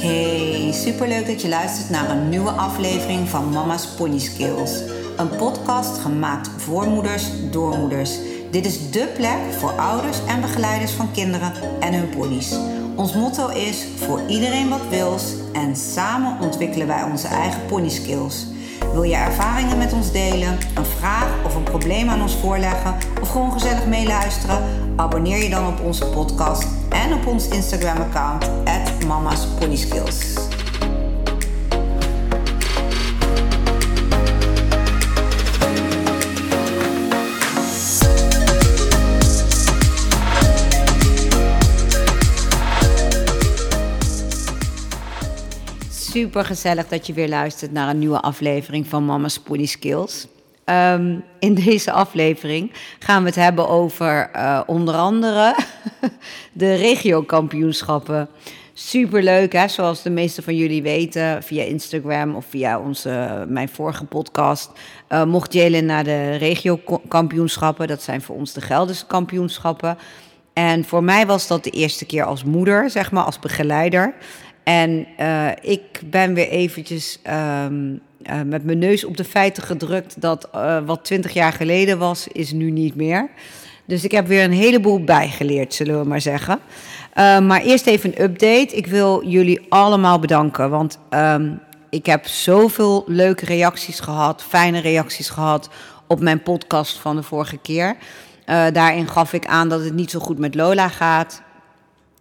Hey, superleuk dat je luistert naar een nieuwe aflevering van Mama's Pony Skills. Een podcast gemaakt voor moeders, door moeders. Dit is dé plek voor ouders en begeleiders van kinderen en hun ponies. Ons motto is voor iedereen wat wils en samen ontwikkelen wij onze eigen pony skills. Wil je ervaringen met ons delen, een vraag of een probleem aan ons voorleggen of gewoon gezellig meeluisteren? Abonneer je dan op onze podcast en op ons Instagram-account Mama's Super gezellig dat je weer luistert naar een nieuwe aflevering van Mama's Pony Skills. Ehm, in deze aflevering gaan we het hebben over uh, onder andere de regiokampioenschappen. Super leuk, hè? zoals de meeste van jullie weten, via Instagram of via onze, mijn vorige podcast. Uh, mocht Jelen naar de regiokampioenschappen. Dat zijn voor ons de Gelderse kampioenschappen. En voor mij was dat de eerste keer als moeder, zeg maar, als begeleider. En uh, ik ben weer eventjes um, uh, met mijn neus op de feiten gedrukt dat uh, wat twintig jaar geleden was, is nu niet meer. Dus ik heb weer een heleboel bijgeleerd, zullen we maar zeggen. Maar eerst even een update. Ik wil jullie allemaal bedanken, want um, ik heb zoveel leuke reacties gehad, fijne reacties gehad op mijn podcast van de vorige keer. daarin gaf ik aan dat het niet zo goed met Lola gaat,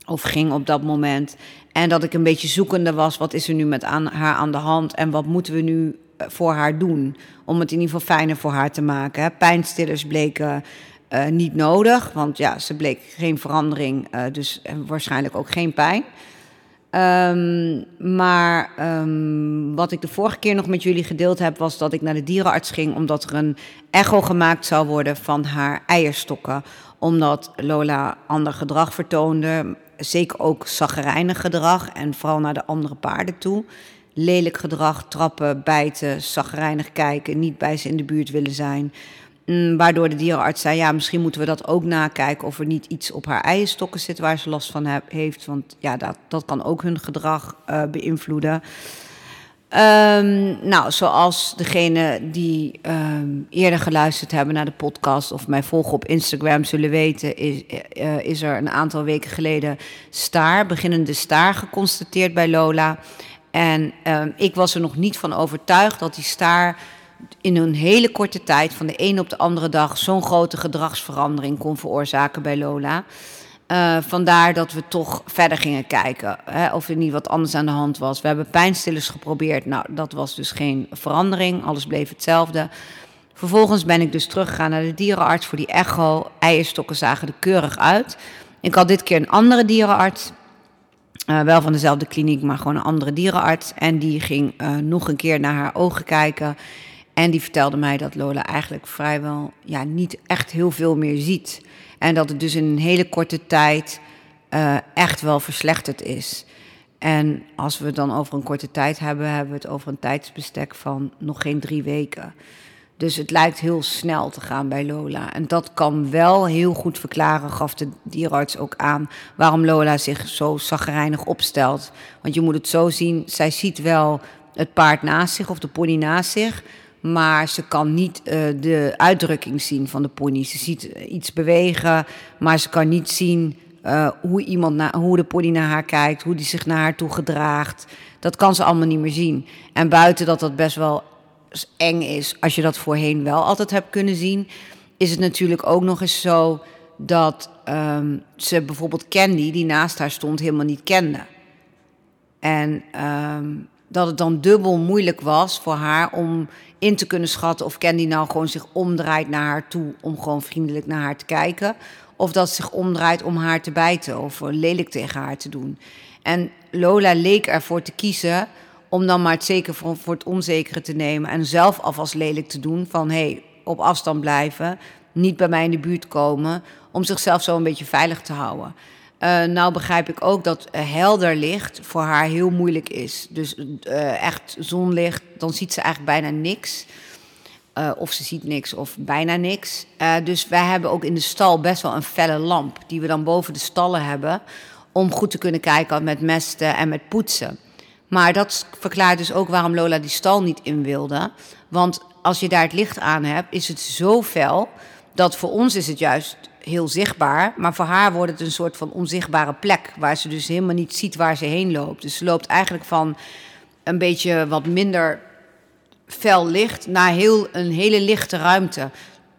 of ging op dat moment. En dat ik een beetje zoekende was, wat is er nu met aan, haar aan de hand en wat moeten we nu eh, voor haar doen? Om het in ieder geval fijner voor haar te maken. Hè. Pijnstillers bleken uh, niet nodig, want ja, ze bleek geen verandering, uh, dus waarschijnlijk ook geen pijn. Um, maar um, wat ik de vorige keer nog met jullie gedeeld heb, was dat ik naar de dierenarts ging omdat er een echo gemaakt zou worden van haar eierstokken. Omdat Lola ander gedrag vertoonde, zeker ook zaggerijnig gedrag en vooral naar de andere paarden toe. Lelijk gedrag, trappen, bijten, zaggerijnig kijken, niet bij ze in de buurt willen zijn. Mm, waardoor de dierenarts zei, ja, misschien moeten we dat ook nakijken of er niet iets op haar eierstokken zit waar ze last van heeft. Want ja, dat, dat kan ook hun gedrag uh, beïnvloeden. Um, nou, zoals degene die um, eerder geluisterd hebben naar de podcast of mij volgen op Instagram zullen weten, is, uh, is er een aantal weken geleden staar, beginnende staar geconstateerd bij Lola. En um, ik was er nog niet van overtuigd dat die staar in een hele korte tijd, van de een op de andere dag, zo'n grote gedragsverandering kon veroorzaken bij Lola. Uh, vandaar dat we toch verder gingen kijken hè, of er niet wat anders aan de hand was. We hebben pijnstillers geprobeerd. Nou, dat was dus geen verandering. Alles bleef hetzelfde. Vervolgens ben ik dus teruggegaan naar de dierenarts voor die echo. Eierstokken zagen er keurig uit. Ik had dit keer een andere dierenarts. Uh, wel van dezelfde kliniek, maar gewoon een andere dierenarts. En die ging uh, nog een keer naar haar ogen kijken. En die vertelde mij dat Lola eigenlijk vrijwel ja, niet echt heel veel meer ziet. En dat het dus in een hele korte tijd uh, echt wel verslechterd is. En als we het dan over een korte tijd hebben, hebben we het over een tijdsbestek van nog geen drie weken. Dus het lijkt heel snel te gaan bij Lola. En dat kan wel heel goed verklaren, gaf de dierarts ook aan, waarom Lola zich zo zagrijnig opstelt. Want je moet het zo zien, zij ziet wel het paard naast zich of de pony naast zich. Maar ze kan niet uh, de uitdrukking zien van de pony. Ze ziet iets bewegen, maar ze kan niet zien uh, hoe, iemand hoe de pony naar haar kijkt, hoe die zich naar haar toe gedraagt. Dat kan ze allemaal niet meer zien. En buiten dat dat best wel eng is, als je dat voorheen wel altijd hebt kunnen zien, is het natuurlijk ook nog eens zo dat um, ze bijvoorbeeld Candy, die naast haar stond, helemaal niet kende. En um, dat het dan dubbel moeilijk was voor haar om in te kunnen schatten of Candy nou gewoon zich omdraait naar haar toe om gewoon vriendelijk naar haar te kijken. Of dat ze zich omdraait om haar te bijten of lelijk tegen haar te doen. En Lola leek ervoor te kiezen om dan maar het zeker voor, het onzekere te nemen en zelf alvast lelijk te doen van hé, hey, op afstand blijven, niet bij mij in de buurt komen, om zichzelf zo een beetje veilig te houden. Uh, nou begrijp ik ook dat uh, helder licht voor haar heel moeilijk is. Dus uh, echt zonlicht, dan ziet ze eigenlijk bijna niks. of ze ziet niks of bijna niks. dus wij hebben ook in de stal best wel een felle lamp... die we dan boven de stallen hebben... om goed te kunnen kijken met mesten en met poetsen. Maar dat verklaart dus ook waarom Lola die stal niet in wilde. Want als je daar het licht aan hebt, is het zo fel dat voor ons is het juist heel zichtbaar. Maar voor haar wordt het een soort van onzichtbare plek. Waar ze dus helemaal niet ziet waar ze heen loopt. Dus ze loopt eigenlijk van een beetje wat minder fel licht naar heel, een hele lichte ruimte.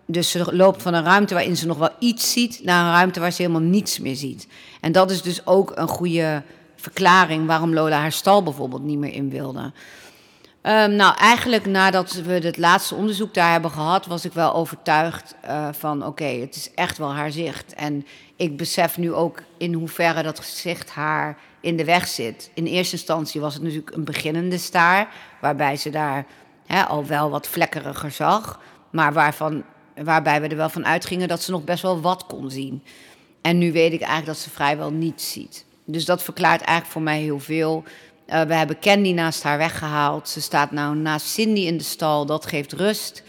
Dus ze loopt van een ruimte waarin ze nog wel iets ziet naar een ruimte waar ze helemaal niets meer ziet. En dat is dus ook een goede verklaring waarom Lola haar stal bijvoorbeeld niet meer in wilde. Ehm, nou, eigenlijk nadat we het laatste onderzoek daar hebben gehad, was ik wel overtuigd uh, van oké, het is echt wel haar zicht. En ik besef nu ook in hoeverre dat gezicht haar in de weg zit. In eerste instantie was het natuurlijk een beginnende staar, waarbij ze daar al wel wat vlekkeriger zag, maar waarvan, waarbij we er wel van uitgingen dat ze nog best wel wat kon zien. En nu weet ik eigenlijk dat ze vrijwel niets ziet. Dus dat verklaart eigenlijk voor mij heel veel. Uh, we hebben Candy naast haar weggehaald. Ze staat nou naast Cindy in de stal. Dat geeft rust.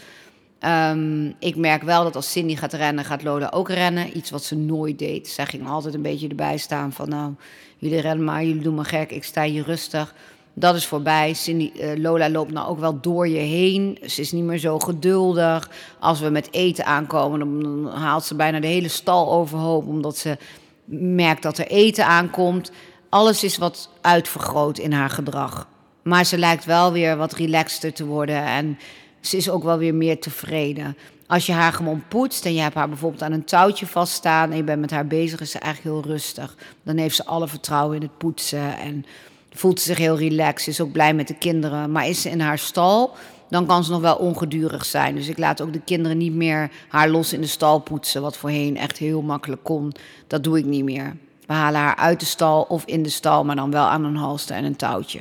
Um, ik merk wel dat als Cindy gaat rennen, gaat Lola ook rennen. Iets wat ze nooit deed. Zij ging altijd een beetje erbij staan van... nou, jullie rennen maar, jullie doen maar gek. Ik sta hier rustig. Dat is voorbij. Cindy, uh, Lola loopt nou ook wel door je heen. Ze is niet meer zo geduldig. Als we met eten aankomen, dan haalt ze bijna de hele stal overhoop... omdat ze merkt dat er eten aankomt. Alles is wat uitvergroot in haar gedrag. Maar ze lijkt wel weer wat relaxter te worden en ze is ook wel weer meer tevreden. Als je haar gewoon poetst en je hebt haar bijvoorbeeld aan een touwtje vaststaan en je bent met haar bezig, is ze eigenlijk heel rustig. Dan heeft ze alle vertrouwen in het poetsen en voelt ze zich heel relaxed, is ook blij met de kinderen. Maar is ze in haar stal, dan kan ze nog wel ongedurig zijn. Dus ik laat ook de kinderen niet meer haar los in de stal poetsen, wat voorheen echt heel makkelijk kon. Dat doe ik niet meer. We halen haar uit de stal of in de stal, maar dan wel aan een halster en een touwtje.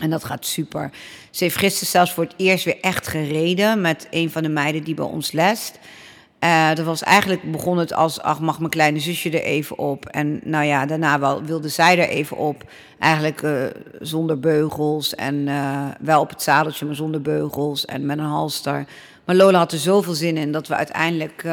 En dat gaat super. Ze heeft gisteren zelfs voor het eerst weer echt gereden met een van de meiden die bij ons lest. Uh, dat was eigenlijk begon het als, ach, mag mijn kleine zusje er even op? En nou ja, daarna wel, wilde zij er even op. Eigenlijk uh, zonder beugels en uh, wel op het zadeltje, maar zonder beugels en met een halster. Maar Lola had er zoveel zin in dat we uiteindelijk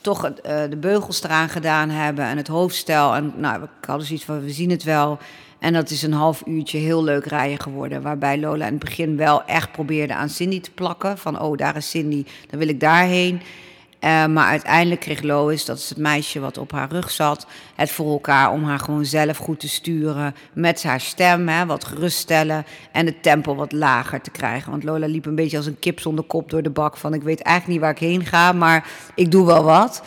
toch de beugels eraan gedaan hebben en het hoofdstel. En nou, we hadden zoiets van, we zien het wel. En dat is een half uurtje heel leuk rijden geworden. Waarbij Lola in het begin wel echt probeerde aan Cindy te plakken. Van, oh, daar is Cindy, dan wil ik daarheen. Uh, maar uiteindelijk kreeg Lois, dat is het meisje wat op haar rug zat, het voor elkaar om haar gewoon zelf goed te sturen. Met haar stem, hè, wat geruststellen en het tempo wat lager te krijgen. Want Lola liep een beetje als een kip zonder kop door de bak van ik weet eigenlijk niet waar ik heen ga, maar ik doe wel wat.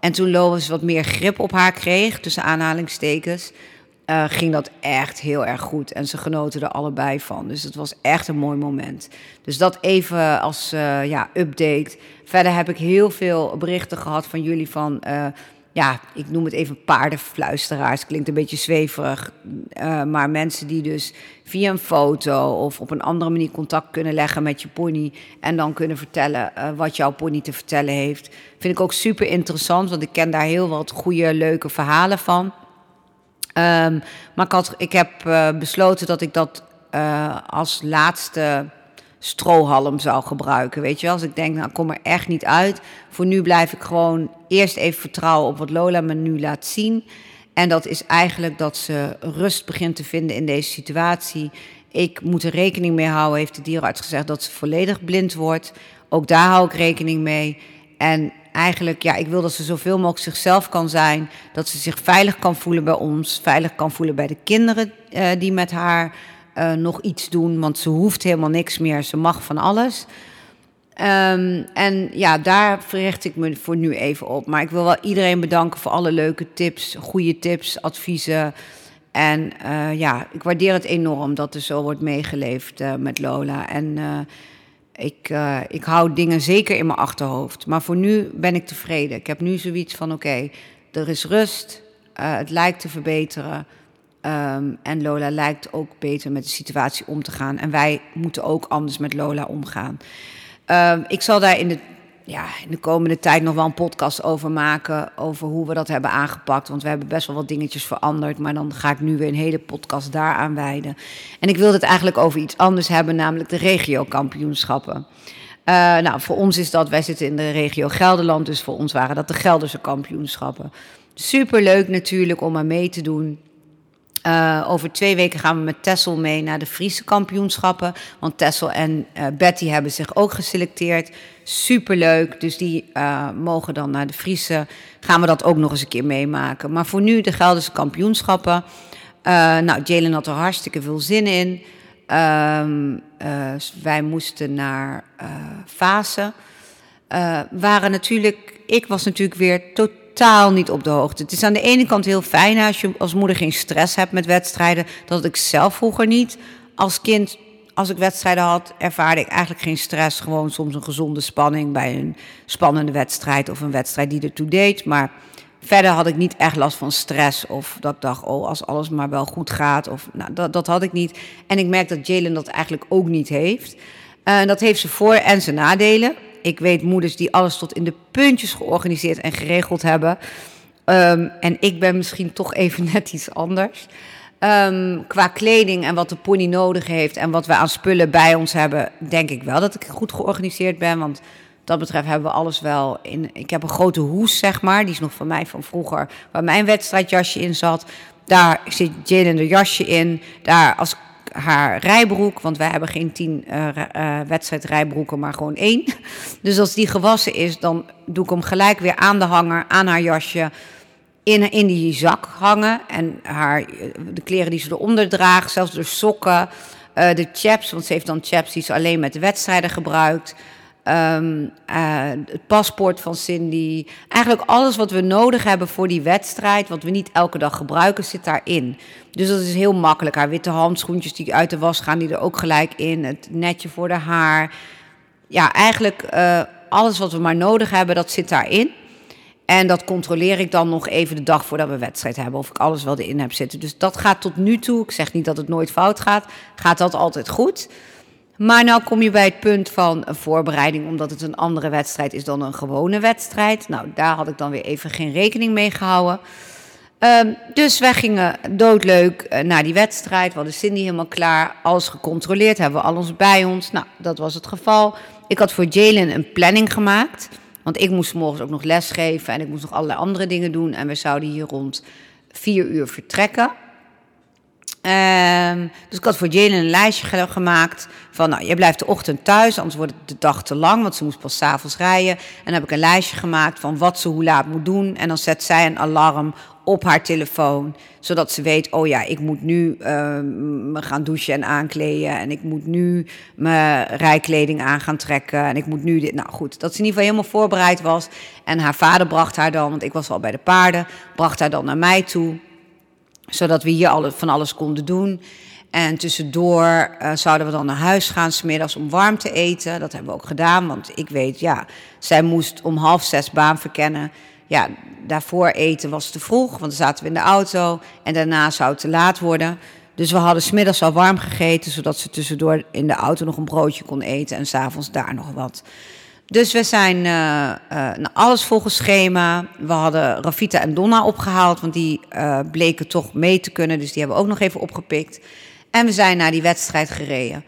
En toen Lois wat meer grip op haar kreeg, tussen aanhalingstekens, uh, ging dat echt heel erg goed. En ze genoten er allebei van. Dus het was echt een mooi moment. Dus dat even als uh, ja, update. Verder heb ik heel veel berichten gehad van jullie van... Uh, ja, ik noem het even paardenfluisteraars. Klinkt een beetje zweverig. maar mensen die dus via een foto of op een andere manier contact kunnen leggen met je pony. En dan kunnen vertellen wat jouw pony te vertellen heeft. Vind ik ook super interessant, want ik ken daar heel wat goede, leuke verhalen van. Um, maar ik, had, ik heb uh, besloten dat ik dat uh, als laatste strohalm zou gebruiken. Weet je wel, als ik denk, nou, kom er echt niet uit. Voor nu blijf ik gewoon eerst even vertrouwen op wat Lola me nu laat zien. En dat is eigenlijk dat ze rust begint te vinden in deze situatie. Ik moet er rekening mee houden, heeft de dierenarts gezegd, dat ze volledig blind wordt. Ook daar hou ik rekening mee. En eigenlijk, ja, ik wil dat ze zoveel mogelijk zichzelf kan zijn. Dat ze zich veilig kan voelen bij ons, veilig kan voelen bij de kinderen uh, die met haar uh, nog iets doen. Want ze hoeft helemaal niks meer, ze mag van alles. Um, en ja, daar verricht ik me voor nu even op. Maar ik wil wel iedereen bedanken voor alle leuke tips, goede tips, adviezen. En uh, ja, ik waardeer het enorm dat er zo wordt meegeleefd met Lola. En ik, uh, ik hou dingen zeker in mijn achterhoofd. Maar voor nu ben ik tevreden. Ik heb nu zoiets van: oké, er is rust. Uh, het lijkt te verbeteren. Um, en Lola lijkt ook beter met de situatie om te gaan. En wij moeten ook anders met Lola omgaan. Um, ik zal daar in de ja, in de komende tijd nog wel een podcast over maken. Over hoe we dat hebben aangepakt. Want we hebben best wel wat dingetjes veranderd. Maar dan ga ik nu weer een hele podcast daaraan wijden. En ik wilde het eigenlijk over iets anders hebben, namelijk de regio-kampioenschappen. Uh, nou, voor ons is dat, wij zitten in de regio Gelderland, dus voor ons waren dat de Gelderse kampioenschappen. Superleuk natuurlijk om aan mee te doen. Uh, over twee weken gaan we met Tessel mee naar de Friese kampioenschappen. Want Tessel en uh, Betty hebben zich ook geselecteerd. Superleuk. Dus die uh, mogen dan naar de Friese. Gaan we dat ook nog eens een keer meemaken. Maar voor nu de Gelderse kampioenschappen. nou, Jalen had er hartstikke veel zin in. Ehm, wij moesten naar Fase. waren natuurlijk, ik was natuurlijk weer totaal totaal niet op de hoogte. Het is aan de ene kant heel fijn als je als moeder geen stress hebt met wedstrijden. Dat had ik zelf vroeger niet. Als kind, als ik wedstrijden had, ervaarde ik eigenlijk geen stress. Gewoon soms een gezonde spanning bij een spannende wedstrijd of een wedstrijd die ertoe deed. Maar verder had ik niet echt last van stress. Of dat ik dacht, oh, als alles maar wel goed gaat. Of, nou, dat, dat had ik niet. En ik merk dat Jalen dat eigenlijk ook niet heeft. Uh, dat heeft ze voor- en zijn nadelen ik weet moeders die alles tot in de puntjes georganiseerd en geregeld hebben. Um, en ik ben misschien toch even net iets anders. Um, qua kleding en wat de pony nodig heeft en wat we aan spullen bij ons hebben, denk ik wel dat ik goed georganiseerd ben. Want dat betreft hebben we alles wel in. Ik heb een grote hoes, zeg maar. Die is nog van mij van vroeger, waar mijn wedstrijdjasje in zat. Daar zit Jane een jasje in. Daar als haar rijbroek, want wij hebben geen tien uh, wedstrijdrijbroeken, maar gewoon één. Dus als die gewassen is, dan doe ik hem gelijk weer aan de hanger, aan haar jasje, in, in die zak hangen. En haar, de kleren die ze eronder draagt, zelfs de sokken, de chaps, want ze heeft dan chaps die ze alleen met de wedstrijden gebruikt. Um, uh, het paspoort van Cindy. Eigenlijk alles wat we nodig hebben voor die wedstrijd, wat we niet elke dag gebruiken, zit daarin. Dus dat is heel makkelijk. Haar witte handschoentjes die uit de was gaan, die er ook gelijk in. Het netje voor de haar. Ja, eigenlijk uh, alles wat we maar nodig hebben, dat zit daarin. En dat controleer ik dan nog even de dag voordat we wedstrijd hebben. Of ik alles wel erin heb zitten. Dus dat gaat tot nu toe. Ik zeg niet dat het nooit fout gaat. Gaat dat altijd goed. Maar nou kom je bij het punt van een voorbereiding, omdat het een andere wedstrijd is dan een gewone wedstrijd. Nou, daar had ik dan weer even geen rekening mee gehouden. Um, dus wij gingen doodleuk uh, naar die wedstrijd. We hadden Cindy helemaal klaar, alles gecontroleerd, hebben we alles bij ons. Nou, dat was het geval. Ik had voor Jalen een planning gemaakt, want ik moest morgens ook nog lesgeven en ik moest nog allerlei andere dingen doen. En we zouden hier rond vier uur vertrekken. Um, dus ik had voor Jalen een lijstje gemaakt van, nou, je blijft de ochtend thuis, anders wordt de dag te lang, want ze moest pas s'avonds rijden. En dan heb ik een lijstje gemaakt van wat ze hoe laat moet doen. En dan zet zij een alarm op haar telefoon, zodat ze weet, oh ja, ik moet nu uh, me gaan douchen en aankleden. En ik moet nu mijn rijkleding aan gaan trekken. En ik moet nu dit, nou goed, dat ze in ieder geval helemaal voorbereid was. En haar vader bracht haar dan, want ik was al bij de paarden, bracht haar dan naar mij toe zodat we hier alle, van alles konden doen. En tussendoor uh, zouden we dan naar huis gaan, smiddags om warm te eten. Dat hebben we ook gedaan, want ik weet, ja, zij moest om half zes baan verkennen. Ja, daarvoor eten was te vroeg, want dan zaten we in de auto. En daarna zou het te laat worden. Dus we hadden smiddags al warm gegeten, zodat ze tussendoor in de auto nog een broodje kon eten. En s'avonds daar nog wat. Dus we zijn uh, alles volgens schema. We hadden Rafita en Donna opgehaald, want die uh, bleken toch mee te kunnen. Dus die hebben we ook nog even opgepikt. En we zijn naar die wedstrijd gereden.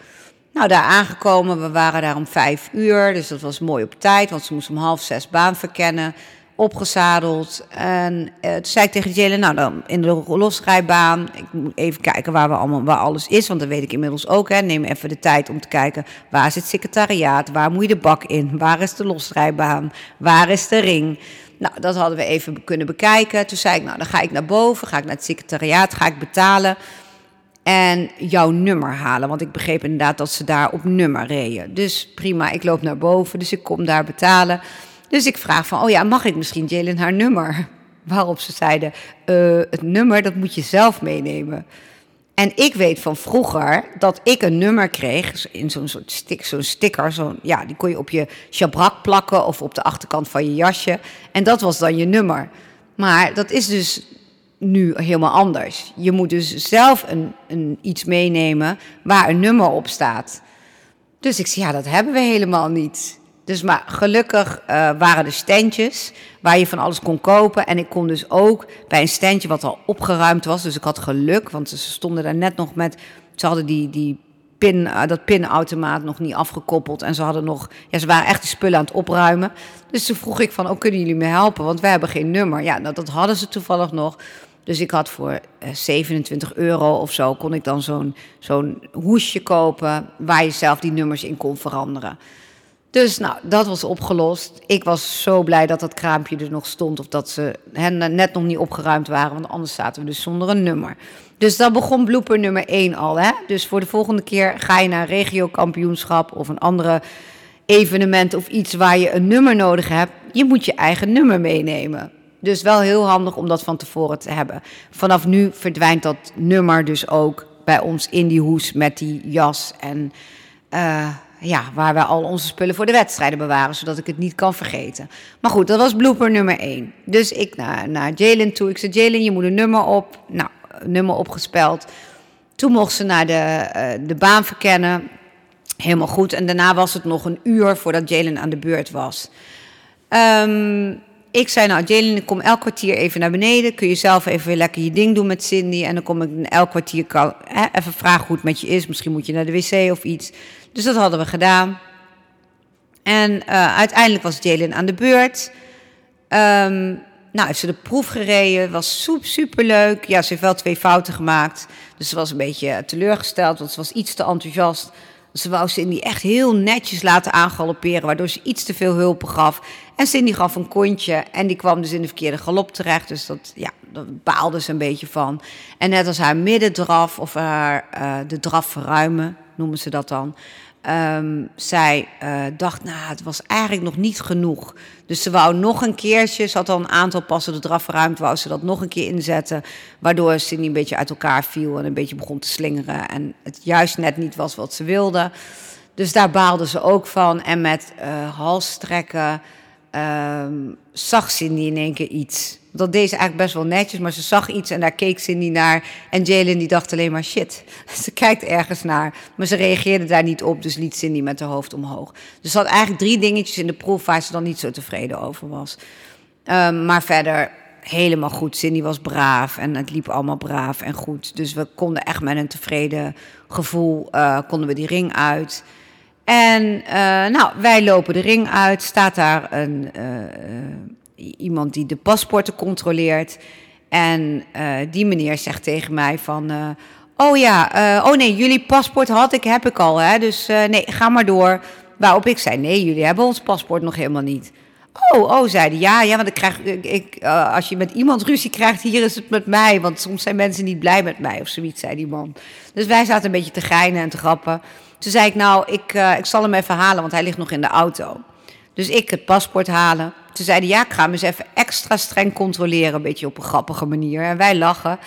Nou, daar aangekomen, we waren daar om vijf uur. Dus dat was mooi op tijd, want ze moest om half zes baan verkennen opgezadeld. En uh, toen zei ik tegen Jelen, nou dan in de losrijbaan, ik moet even kijken waar, we allemaal, waar alles is, want dat weet ik inmiddels ook. Hè. Neem even de tijd om te kijken, waar is het secretariaat, waar moet je de bak in, waar is de losrijbaan, waar is de ring. Nou, dat hadden we even kunnen bekijken. Toen zei ik, nou dan ga ik naar boven, ga ik naar het secretariaat, ga ik betalen en jouw nummer halen. Want ik begreep inderdaad dat ze daar op nummer reden. Dus prima, ik loop naar boven, dus ik kom daar betalen. Dus ik vraag van, oh ja, mag ik misschien Jalen haar nummer? Waarop ze zeiden, uh, het nummer, dat moet je zelf meenemen. En ik weet van vroeger dat ik een nummer kreeg in zo'n soort stick, zo'n sticker. Zo ja, die kon je op je chabrak plakken of op de achterkant van je jasje. En dat was dan je nummer. Maar dat is dus nu helemaal anders. Je moet dus zelf een, een, iets meenemen waar een nummer op staat. Dus ik zei, ja, dat hebben we helemaal niet. Dus maar gelukkig uh, waren er standjes waar je van alles kon kopen. En ik kon dus ook bij een standje wat al opgeruimd was. Dus ik had geluk, want ze stonden daar net nog met... Ze hadden die, die pin, uh, dat pinautomaat nog niet afgekoppeld. En ze hadden nog... Ja, ze waren echt die spullen aan het opruimen. Dus toen vroeg ik van, oh, kunnen jullie me helpen? Want wij hebben geen nummer. Ja, nou, dat hadden ze toevallig nog. Dus ik had voor 27 euro of zo kon ik dan zo'n zo'n hoesje kopen waar je zelf die nummers in kon veranderen. Dus nou, dat was opgelost. Ik was zo blij dat dat kraampje er nog stond. Of dat ze hen net nog niet opgeruimd waren. Want anders zaten we dus zonder een nummer. Dus dat begon blooper nummer 1 al. Hè? Dus voor de volgende keer ga je naar een regiokampioenschap of een andere evenement of iets waar je een nummer nodig hebt. Je moet je eigen nummer meenemen. Dus wel heel handig om dat van tevoren te hebben. Vanaf nu verdwijnt dat nummer dus ook bij ons in die hoes met die jas en... Uh, ja, waar we al onze spullen voor de wedstrijden bewaren, zodat ik het niet kan vergeten. Maar goed, dat was blooper nummer 1. Dus ik naar, naar Jalen toe. Ik zei, Jalen, je moet een nummer op. Nou, nummer opgespeld. Toen mocht ze naar de, uh, de baan verkennen. Helemaal goed. En daarna was het nog een uur voordat Jalen aan de beurt was. Um, ik zei, nou Jalen, ik kom elk kwartier even naar beneden. Kun je zelf even weer lekker je ding doen met Cindy. En dan kom ik elk kwartier hè, even vragen hoe het met je is. Misschien moet je naar de wc of iets. Dus dat hadden we gedaan. En uh, uiteindelijk was Jalen aan de beurt. Um, nou, heeft ze de proef gereden. Was soep, superleuk. Ja, ze heeft wel twee fouten gemaakt. Dus ze was een beetje teleurgesteld, want ze was iets te enthousiast. Ze wou Cindy echt heel netjes laten aangalopperen, waardoor ze iets te veel hulp gaf. En Cindy gaf een kontje en die kwam dus in de verkeerde galop terecht. Dus dat, ja, daar baalde ze een beetje van. En net als haar middendraf, of haar, uh, de draf verruimen, noemen ze dat dan. Um, zij uh, dacht, nou, het was eigenlijk nog niet genoeg. Dus ze wou nog een keertje, ze had al een aantal passen de draf verruimd, wou ze dat nog een keer inzetten. Waardoor Cindy een beetje uit elkaar viel en een beetje begon te slingeren. En het juist net niet was wat ze wilde. Dus daar baalde ze ook van. En met uh, halsstrekken um, zag Cindy in één keer iets. Dat deed ze eigenlijk best wel netjes, maar ze zag iets en daar keek Cindy naar. En Jalen die dacht alleen maar shit. Ze kijkt ergens naar, maar ze reageerde daar niet op, dus liet Cindy met haar hoofd omhoog. Dus ze had eigenlijk drie dingetjes in de proef waar ze dan niet zo tevreden over was. Um, maar verder helemaal goed. Cindy was braaf en het liep allemaal braaf en goed. Dus we konden echt met een tevreden gevoel uh, konden we die ring uit. En uh, nou, wij lopen de ring uit. Staat daar een, uh, iemand die de paspoorten controleert. En uh, die meneer zegt tegen mij van... oh ja, oh nee, jullie paspoort had ik, heb ik al. Hè? Dus nee, ga maar door. Waarop ik zei, nee, jullie hebben ons paspoort nog helemaal niet. Oh, oh, zei hij. Ja, ja, want ik krijg, ik, als je met iemand ruzie krijgt, hier is het met mij. Want soms zijn mensen niet blij met mij of zoiets, zei die man. Dus wij zaten een beetje te geinen en te grappen. Toen zei ik, nou, ik, uh, ik zal hem even halen, want hij ligt nog in de auto. Dus ik het paspoort halen. Toen zei hij, ja, ik ga hem eens even extra streng controleren. Een beetje op een grappige manier. En wij lachen.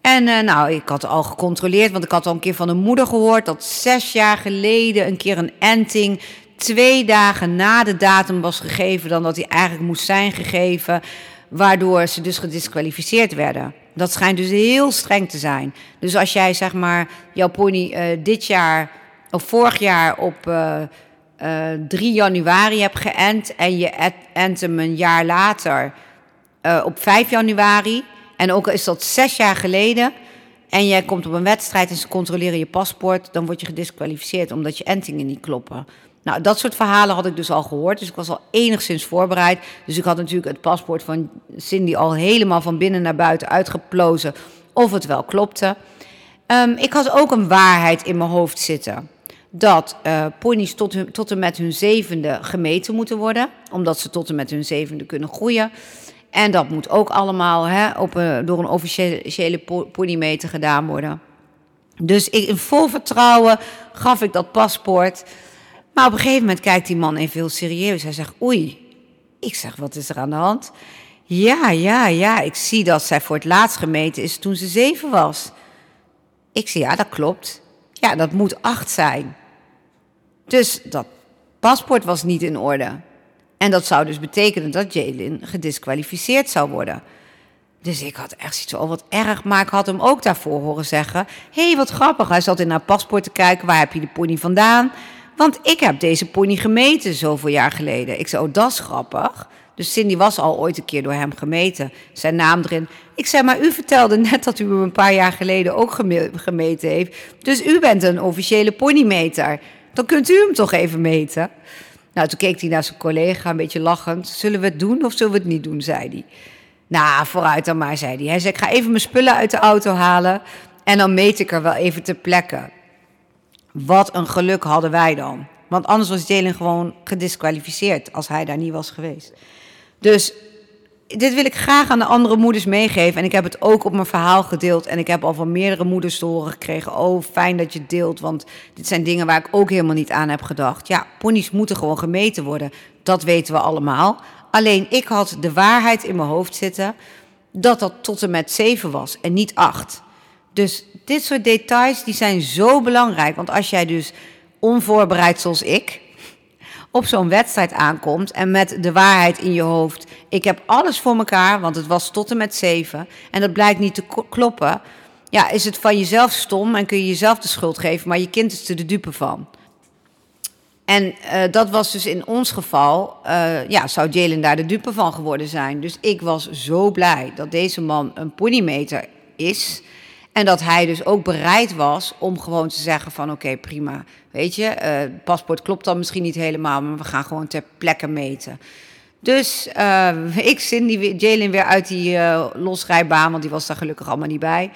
En uh, nou, ik had al gecontroleerd, want ik had al een keer van een moeder gehoord... dat zes jaar geleden een keer een enting twee dagen na de datum was gegeven... dan dat hij eigenlijk moest zijn gegeven... waardoor ze dus gedisqualificeerd werden. Dat schijnt dus heel streng te zijn. Dus als jij zeg maar jouw pony uh, dit jaar of vorig jaar op uh, uh, 3 januari hebt geënt en je ent hem een jaar later op 5 januari. En ook is dat zes jaar geleden. En jij komt op een wedstrijd en ze controleren je paspoort, dan word je gedisqualificeerd omdat je entingen niet kloppen. Nou, dat soort verhalen had ik dus al gehoord. Dus ik was al enigszins voorbereid. Dus ik had natuurlijk het paspoort van Cindy al helemaal van binnen naar buiten uitgeplozen of het wel klopte. Um, ik had ook een waarheid in mijn hoofd zitten dat uh, ponies tot, tot en met hun zevende gemeten moeten worden, omdat ze tot en met hun zevende kunnen groeien. En dat moet ook allemaal hè, op door een officiële ponymeter gedaan worden. Dus ik, in vol vertrouwen gaf ik dat paspoort. Maar op een gegeven moment kijkt die man even heel serieus. Hij zegt, oei. Ik zeg, wat is er aan de hand? Ja, ja, ja, ik zie dat zij voor het laatst gemeten is toen ze zeven was. Ik zeg, ja, dat klopt. Ja, dat moet acht zijn. Dus dat paspoort was niet in orde. En dat zou dus betekenen dat Jalen gedisqualificeerd zou worden. Dus ik had echt zoiets van, oh, wat erg. Maar ik had hem ook daarvoor horen zeggen... hé, hey, wat grappig. Hij zat in haar paspoort te kijken. Waar heb je de pony vandaan? Want ik heb deze pony gemeten zoveel jaar geleden. Ik zei, oh, dat is grappig. Dus Cindy was al ooit een keer door hem gemeten. Zijn naam erin. Ik zei, maar u vertelde net dat u hem een paar jaar geleden ook gemeten heeft. Dus u bent een officiële ponymeter. Dan kunt u hem toch even meten? Nou, toen keek hij naar zijn collega, een beetje lachend. Zullen we het doen of zullen we het niet doen, zei hij. Nou, vooruit dan maar, zei hij. Hij zei, ik ga even mijn spullen uit de auto halen en dan meet ik er wel even ter plekke. Wat een geluk hadden wij dan. Want anders was Jalen gewoon gedisqualificeerd als hij daar niet was geweest. Dus dit wil ik graag aan de andere moeders meegeven. En ik heb het ook op mijn verhaal gedeeld. En ik heb al van meerdere moeders te horen gekregen. Oh, fijn dat je het deelt. Want dit zijn dingen waar ik ook helemaal niet aan heb gedacht. Ja, ponies moeten gewoon gemeten worden. Dat weten we allemaal. Alleen ik had de waarheid in mijn hoofd zitten. Dat dat tot en met zeven was en niet acht. Dus dit soort details die zijn zo belangrijk. Want als jij dus onvoorbereid zoals ik op zo'n wedstrijd aankomt en met de waarheid in je hoofd. Ik heb alles voor elkaar, want het was tot en met zeven. En dat blijkt niet te kloppen. Ja, is het van jezelf stom en kun je jezelf de schuld geven, maar je kind is er de dupe van. En uh, dat was dus in ons geval, uh, ja, zou Jalen daar de dupe van geworden zijn. Dus ik was zo blij dat deze man een ponymeter is. En dat hij dus ook bereid was om gewoon te zeggen van oké, prima. Weet je, uh, paspoort klopt dan misschien niet helemaal, maar we gaan gewoon ter plekke meten. Dus uh, ik Cindy Jalen weer uit die uh, losrijbaan, want die was daar gelukkig allemaal niet bij,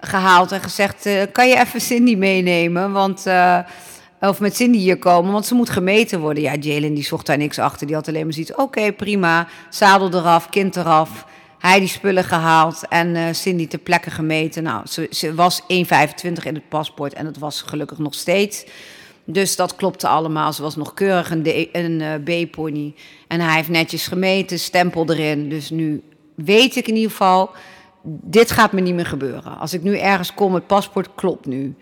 gehaald en gezegd, kan je even Cindy meenemen? Want, of met Cindy hier komen, want ze moet gemeten worden. Ja, Jalen die zocht daar niks achter, die had alleen maar zoiets, oké, prima, zadel eraf, kind eraf hij die spullen gehaald en uh, Cindy ter plekke gemeten. Nou, ze, was 1,25 in het paspoort en dat was gelukkig nog steeds. Dus dat klopte allemaal. Ze was nog keurig een, uh, B-pony. En hij heeft netjes gemeten, stempel erin. Dus nu weet ik in ieder geval, dit gaat me niet meer gebeuren. Als ik nu ergens kom, het paspoort klopt nu.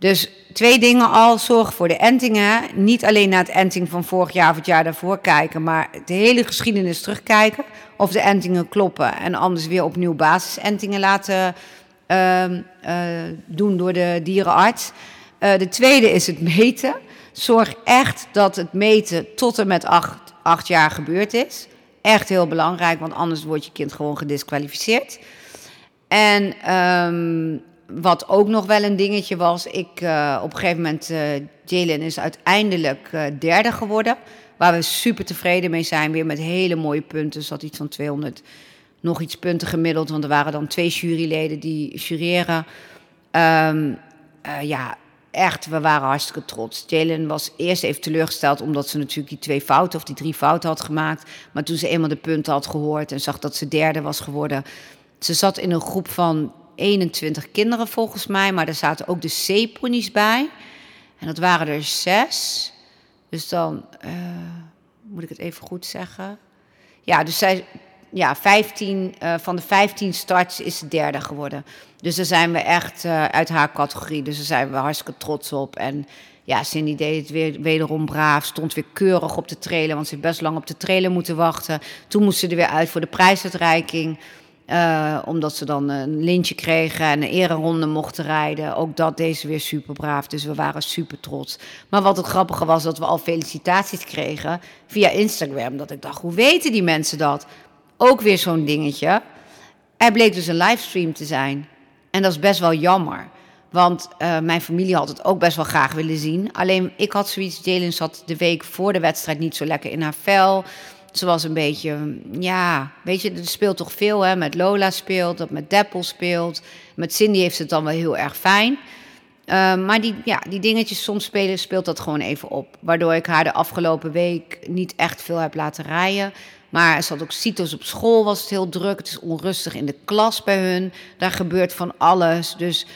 Dus twee dingen al. Zorg voor de entingen. Niet alleen naar het enting van vorig jaar of het jaar daarvoor kijken, maar de hele geschiedenis terugkijken. Of de entingen kloppen. En anders weer opnieuw basisentingen laten uh, uh, doen door de dierenarts. Uh, de tweede is het meten. Zorg echt dat het meten tot en met acht, acht jaar gebeurd is. Echt heel belangrijk, want anders wordt je kind gewoon gedisqualificeerd. En um, wat ook nog wel een dingetje was, ik uh, op een gegeven moment, uh, Jalen is uiteindelijk uh, derde geworden. Waar we super tevreden mee zijn, weer met hele mooie punten. Zat iets van 200 nog iets punten gemiddeld, want er waren dan twee juryleden die jureren. Um, ja, echt, we waren hartstikke trots. Jalen was eerst even teleurgesteld omdat ze natuurlijk die twee fouten of die drie fouten had gemaakt. Maar toen ze eenmaal de punten had gehoord en zag dat ze derde was geworden. Ze zat in een groep van 21 kinderen volgens mij, maar er zaten ook de zeeponies bij. En dat waren er zes. Dus dan uh, moet ik het even goed zeggen. Ja, dus zij, ja, 15, uh, van de 15 starts is derde geworden. Dus daar zijn we echt uh, uit haar categorie. Dus daar zijn we hartstikke trots op. En ja, Cindy deed het weer wederom braaf. Stond weer keurig op de trailer, want ze heeft best lang op de trailer moeten wachten. Toen moest ze er weer uit voor de prijsuitreiking. Uh, omdat ze dan een lintje kregen en een ereronde mochten rijden. Ook dat deze weer super braaf. Dus we waren super trots. Maar wat het grappige was, dat we al felicitaties kregen via Instagram. Dat ik dacht, hoe weten die mensen dat? Ook weer zo'n dingetje. Er bleek dus een livestream te zijn. En dat is best wel jammer. Want uh, mijn familie had het ook best wel graag willen zien. Alleen ik had zoiets, Jalen zat de week voor de wedstrijd niet zo lekker in haar vel. Ze was een beetje, ja, weet je, er speelt toch veel, hè? Met Lola speelt, dat met Deppel speelt. Met Cindy heeft het dan wel heel erg fijn. Uh, maar die, ja, die dingetjes soms spelen, speelt dat gewoon even op. Waardoor ik haar de afgelopen week niet echt veel heb laten rijden. Maar ze had ook CITO's op school, was het heel druk. Het is onrustig in de klas bij hun. Daar gebeurt van alles. Dus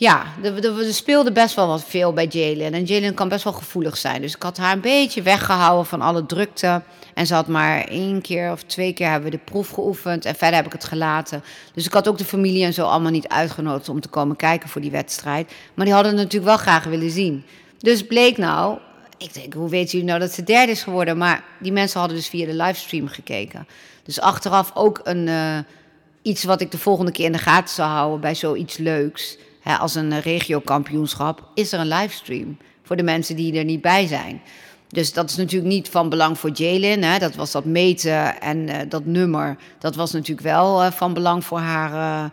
ja, er, speelde best wel wat veel bij Jalen. En Jalen kan best wel gevoelig zijn. Dus ik had haar een beetje weggehouden van alle drukte. En ze had maar één keer of twee keer hebben we de proef geoefend. En verder heb ik het gelaten. Dus ik had ook de familie en zo allemaal niet uitgenodigd om te komen kijken voor die wedstrijd. Maar die hadden het natuurlijk wel graag willen zien. Dus bleek nou, ik denk, hoe weten jullie nou dat ze derde is geworden? Maar die mensen hadden dus via de livestream gekeken. Dus achteraf ook een, uh, iets wat ik de volgende keer in de gaten zou houden bij zoiets leuks als een regiokampioenschap, is er een livestream voor de mensen die er niet bij zijn. Dus dat is natuurlijk niet van belang voor Jalen. Hè. Dat was dat meten en uh, dat nummer. Dat was natuurlijk wel uh, van belang voor haar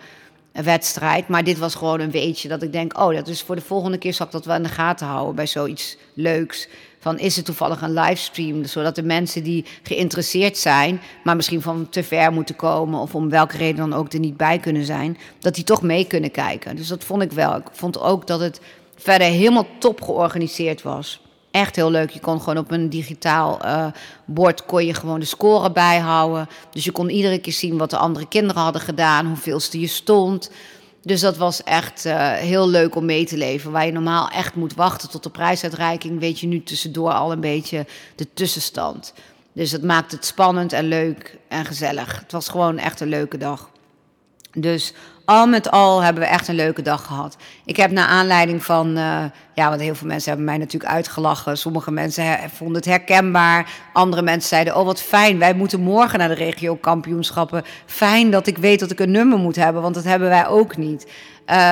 wedstrijd. Maar dit was gewoon een weetje dat ik denk, oh, dat is voor de volgende keer zal ik dat wel in de gaten houden bij zoiets leuks. Van is het toevallig een livestream, zodat de mensen die geïnteresseerd zijn, maar misschien van te ver moeten komen of om welke reden dan ook er niet bij kunnen zijn, dat die toch mee kunnen kijken. Dus dat vond ik wel. Ik vond ook dat het verder helemaal top georganiseerd was. Echt heel leuk. Je kon gewoon op een digitaal uh, bord kon je gewoon de score bijhouden. Dus je kon iedere keer zien wat de andere kinderen hadden gedaan, hoeveelste je stond. Dus dat was echt uh, heel leuk om mee te leven. Waar je normaal echt moet wachten tot de prijsuitreiking, weet je nu tussendoor al een beetje de tussenstand. Dus dat maakt het spannend en leuk en gezellig. Het was gewoon echt een leuke dag. Dus al met al hebben we echt een leuke dag gehad. Ik heb naar aanleiding van, uh, ja, want heel veel mensen hebben mij natuurlijk uitgelachen. Sommige mensen vonden het herkenbaar. Andere mensen zeiden, oh wat fijn, wij moeten morgen naar de regio-kampioenschappen. Fijn dat ik weet dat ik een nummer moet hebben, want dat hebben wij ook niet.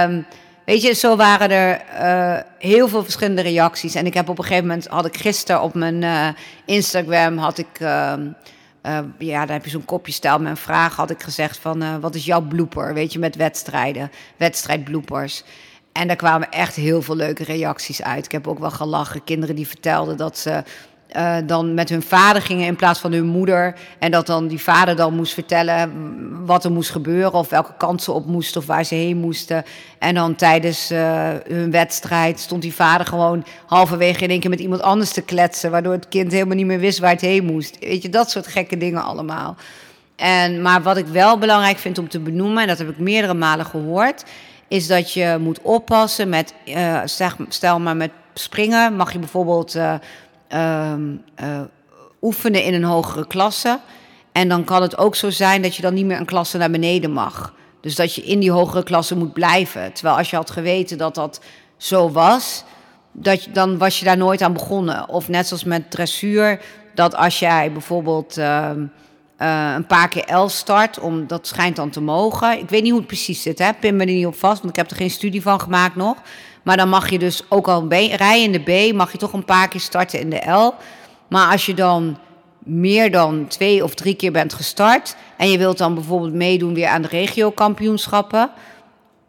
Um, weet je, zo waren er uh, heel veel verschillende reacties. En ik heb op een gegeven moment, had ik gisteren op mijn uh, Instagram, had ik... Uh, uh, ja, dan heb je zo'n kopje stel een vraag. Had ik gezegd van, uh, wat is jouw blooper? Weet je, met wedstrijden, wedstrijdbloopers. En daar kwamen echt heel veel leuke reacties uit. Ik heb ook wel gelachen. Kinderen die vertelden dat ze uh, dan met hun vader gingen in plaats van hun moeder. En dat dan die vader dan moest vertellen wat er moest gebeuren. Of welke kant ze op moesten of waar ze heen moesten. En dan tijdens uh, hun wedstrijd stond die vader gewoon halverwege in één keer met iemand anders te kletsen. Waardoor het kind helemaal niet meer wist waar het heen moest. Weet je, dat soort gekke dingen allemaal. En, maar wat ik wel belangrijk vind om te benoemen, en dat heb ik meerdere malen gehoord, is dat je moet oppassen met, uh, stel maar met springen, mag je bijvoorbeeld oefenen in een hogere klasse. En dan kan het ook zo zijn dat je dan niet meer een klasse naar beneden mag. Dus dat je in die hogere klasse moet blijven. Terwijl als je had geweten dat dat zo was, dat, dan was je daar nooit aan begonnen. Of net zoals met dressuur, dat als jij bijvoorbeeld uh, uh, een paar keer L start, om, dat schijnt dan te mogen. Ik weet niet hoe het precies zit, hè? pin me er niet op vast, want ik heb er geen studie van gemaakt nog. Maar dan mag je dus ook al rijden in de B, mag je toch een paar keer starten in de L. Maar als je dan meer dan twee of drie keer bent gestart en je wilt dan bijvoorbeeld meedoen weer aan de regio-kampioenschappen,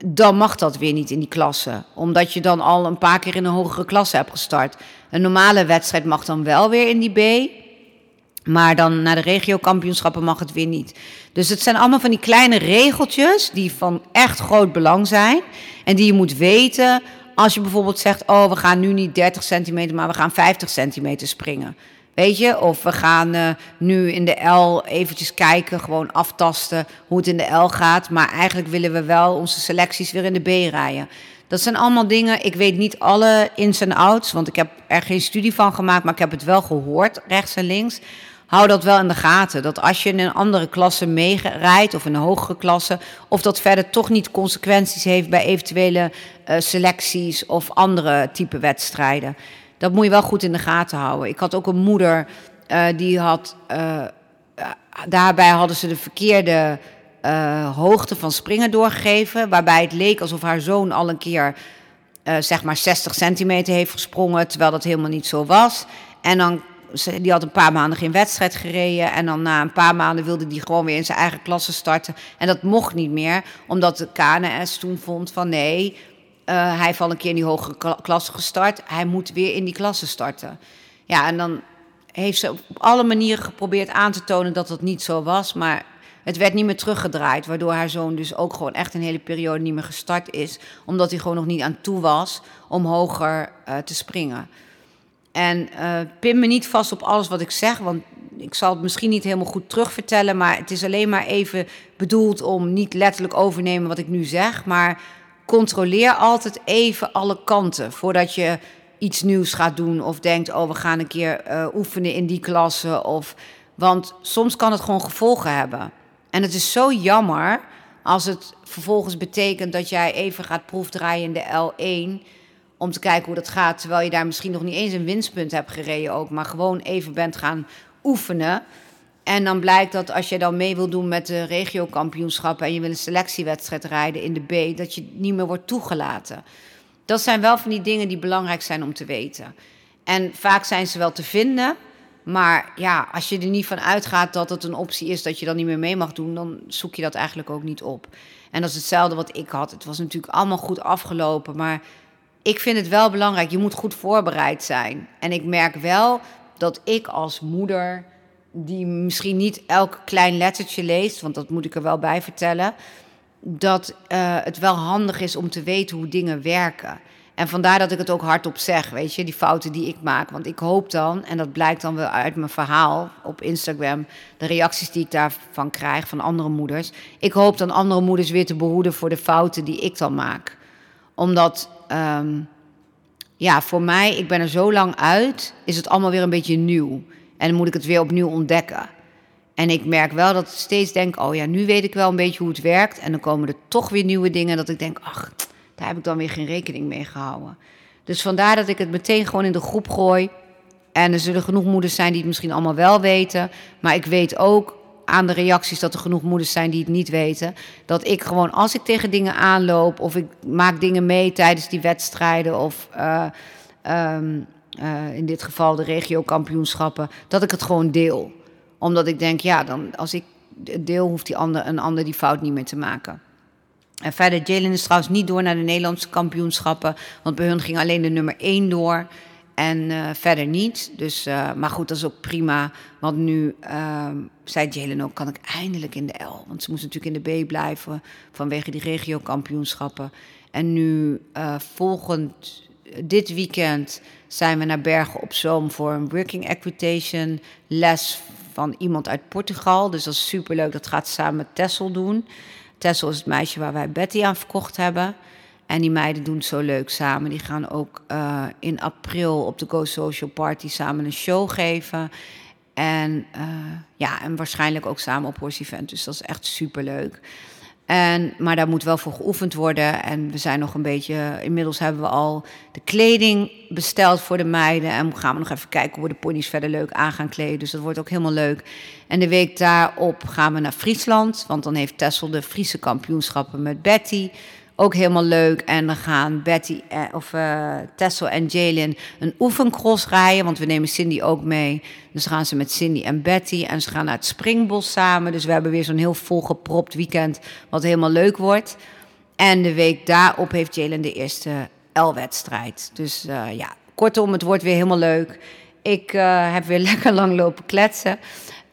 dan mag dat weer niet in die klasse. Omdat je dan al een paar keer in een hogere klasse hebt gestart. Een normale wedstrijd mag dan wel weer in die B. Maar dan naar de regio-kampioenschappen mag het weer niet. Dus het zijn allemaal van die kleine regeltjes die van echt groot belang zijn. En die je moet weten als je bijvoorbeeld zegt: Oh, we gaan nu niet 30 centimeter, maar we gaan 50 centimeter springen. Weet je, of we gaan uh, nu in de L eventjes kijken, gewoon aftasten hoe het in de L gaat. Maar eigenlijk willen we wel onze selecties weer in de B rijden. Dat zijn allemaal dingen, ik weet niet alle ins en outs, want ik heb er geen studie van gemaakt, maar ik heb het wel gehoord, rechts en links. Hou dat wel in de gaten. Dat als je in een andere klasse meerijdt of in een hogere klasse, of dat verder toch niet consequenties heeft bij eventuele uh, selecties of andere type wedstrijden. Dat moet je wel goed in de gaten houden. Ik had ook een moeder uh, die had. Uh, daarbij hadden ze de verkeerde hoogte van springen doorgegeven. Waarbij het leek alsof haar zoon al een keer. zeg maar 60 centimeter heeft gesprongen, terwijl dat helemaal niet zo was. En dan die had een paar maanden geen wedstrijd gereden. En dan na een paar maanden wilde hij gewoon weer in zijn eigen klasse starten. En dat mocht niet meer, omdat de KNS toen vond van nee, uh, hij al een keer in die hogere klasse gestart. Hij moet weer in die klasse starten. Ja, en dan heeft ze op alle manieren geprobeerd aan te tonen dat dat niet zo was. Maar het werd niet meer teruggedraaid, waardoor haar zoon dus ook gewoon echt een hele periode niet meer gestart is. Omdat hij gewoon nog niet aan toe was om hoger uh, te springen. En uh, pin me niet vast op alles wat ik zeg, want ik zal het misschien niet helemaal goed terugvertellen, maar het is alleen maar even bedoeld om niet letterlijk overnemen wat ik nu zeg, maar controleer altijd even alle kanten voordat je iets nieuws gaat doen of denkt, oh we gaan een keer uh, oefenen in die klasse of, want soms kan het gewoon gevolgen hebben. En het is zo jammer als het vervolgens betekent dat jij even gaat proefdraaien in de L1 om te kijken hoe dat gaat. Terwijl je daar misschien nog niet eens een winstpunt hebt gereden ook. Maar gewoon even bent gaan oefenen. En dan blijkt dat als je dan mee wil doen met de regiokampioenschappen... en je wil een selectiewedstrijd rijden in de B... dat je niet meer wordt toegelaten. Dat zijn wel van die dingen die belangrijk zijn om te weten. En vaak zijn ze wel te vinden... Maar ja, als je er niet van uitgaat dat het een optie is dat je dan niet meer mee mag doen, dan zoek je dat eigenlijk ook niet op. En dat is hetzelfde wat ik had. Het was natuurlijk allemaal goed afgelopen, maar ik vind het wel belangrijk. Je moet goed voorbereid zijn. En ik merk wel dat ik als moeder, die misschien niet elk klein lettertje leest, want dat moet ik er wel bij vertellen, dat uh, het wel handig is om te weten hoe dingen werken. En vandaar dat ik het ook hardop zeg, weet je, die fouten die ik maak. Want ik hoop dan, en dat blijkt dan wel uit mijn verhaal op Instagram, de reacties die ik daarvan krijg van andere moeders. Ik hoop dan andere moeders weer te behoeden voor de fouten die ik dan maak. Omdat, um, ja, voor mij, ik ben er zo lang uit, is het allemaal weer een beetje nieuw. En dan moet ik het weer opnieuw ontdekken. En ik merk wel dat ik steeds denk, oh ja, nu weet ik wel een beetje hoe het werkt. En dan komen er toch weer nieuwe dingen dat ik denk, ach daar heb ik dan weer geen rekening mee gehouden. Dus vandaar dat ik het meteen gewoon in de groep gooi. En er zullen genoeg moeders zijn die het misschien allemaal wel weten. Maar ik weet ook aan de reacties dat er genoeg moeders zijn die het niet weten. Dat ik gewoon als ik tegen dingen aanloop of ik maak dingen mee tijdens die wedstrijden of uh, um, uh, in dit geval de regio-kampioenschappen, dat ik het gewoon deel. Omdat ik denk, ja, dan als ik deel, hoeft die ander, een ander die fout niet meer te maken. En verder, Jalen is trouwens niet door naar de Nederlandse kampioenschappen. Want bij hun ging alleen de nummer 1 door. En uh, verder niet. Dus, uh, maar goed, dat is ook prima. Want nu uh, zei Jalen ook, kan ik eindelijk in de L. Want ze moest natuurlijk in de B blijven vanwege die regio-kampioenschappen. En nu eh, volgend, dit weekend zijn we naar Bergen op Zoom voor een working equitation les van iemand uit Portugal. Dus dat is superleuk. Dat gaat samen met Tessel doen. Tessel is het meisje waar wij Betty aan verkocht hebben. En die meiden doen het zo leuk samen. Die gaan ook uh, in april op de Go Social Party samen een show geven. En, uh, ja, en waarschijnlijk ook samen op Horse Event. Dus dat is echt superleuk. En, maar daar moet wel voor geoefend worden. En we zijn nog een beetje. Inmiddels hebben we al de kleding besteld voor de meiden. En gaan we nog even kijken hoe we de ponies verder leuk aan gaan kleden. Dus dat wordt ook helemaal leuk. En de week daarop gaan we naar Friesland. Want dan heeft Tessel de Friese kampioenschappen met Betty. Ook helemaal leuk. En dan gaan Betty eh, of uh, Tessel en Jalen een oefencross rijden. Want we nemen Cindy ook mee. Dus gaan ze met Cindy en Betty. En ze gaan naar het Springbos samen. Dus we hebben weer zo'n heel volgepropt weekend. Wat helemaal leuk wordt. En de week daarop heeft Jalen de eerste L-wedstrijd. Dus uh, ja, kortom, het wordt weer helemaal leuk. Ik heb weer lekker lang lopen kletsen.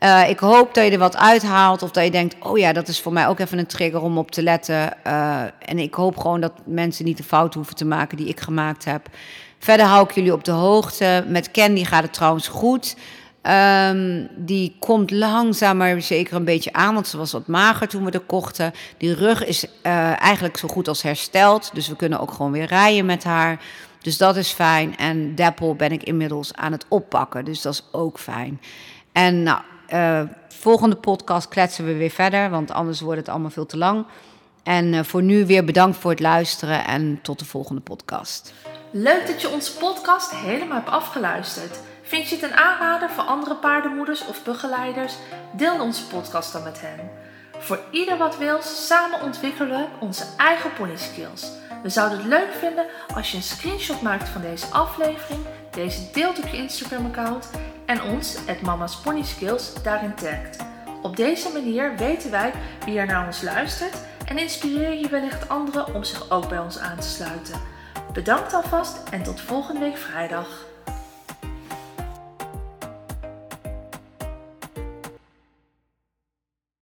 Uh, ik hoop dat je er wat uithaalt of dat je denkt, oh ja, dat is voor mij ook even een trigger om op te letten. Uh, en ik hoop gewoon dat mensen niet de fout hoeven te maken die ik gemaakt heb. Verder hou ik jullie op de hoogte. Met Candy gaat het trouwens goed. Um, die komt langzaam maar zeker een beetje aan, want ze was wat mager toen we er kochten. Die rug is uh, eigenlijk zo goed als hersteld, dus we kunnen ook gewoon weer rijden met haar. Dus dat is fijn. En Deppel ben ik inmiddels aan het oppakken, dus dat is ook fijn. En nou, uh, volgende podcast kletsen we weer verder, want anders wordt het allemaal veel te lang. En uh, voor nu weer bedankt voor het luisteren en tot de volgende podcast. Leuk dat je onze podcast helemaal hebt afgeluisterd. Vind je het een aanrader voor andere paardenmoeders of begeleiders? Deel onze podcast dan met hen. Voor ieder wat wil, samen ontwikkelen we onze eigen pony skills. We zouden het leuk vinden als je een screenshot maakt van deze aflevering, deze deelt op je Instagram-account en ons, het Mama's Pony Skills, daarin tagt. Op deze manier weten wij wie er naar ons luistert en inspireer je wellicht anderen om zich ook bij ons aan te sluiten. Bedankt alvast en tot volgende week vrijdag.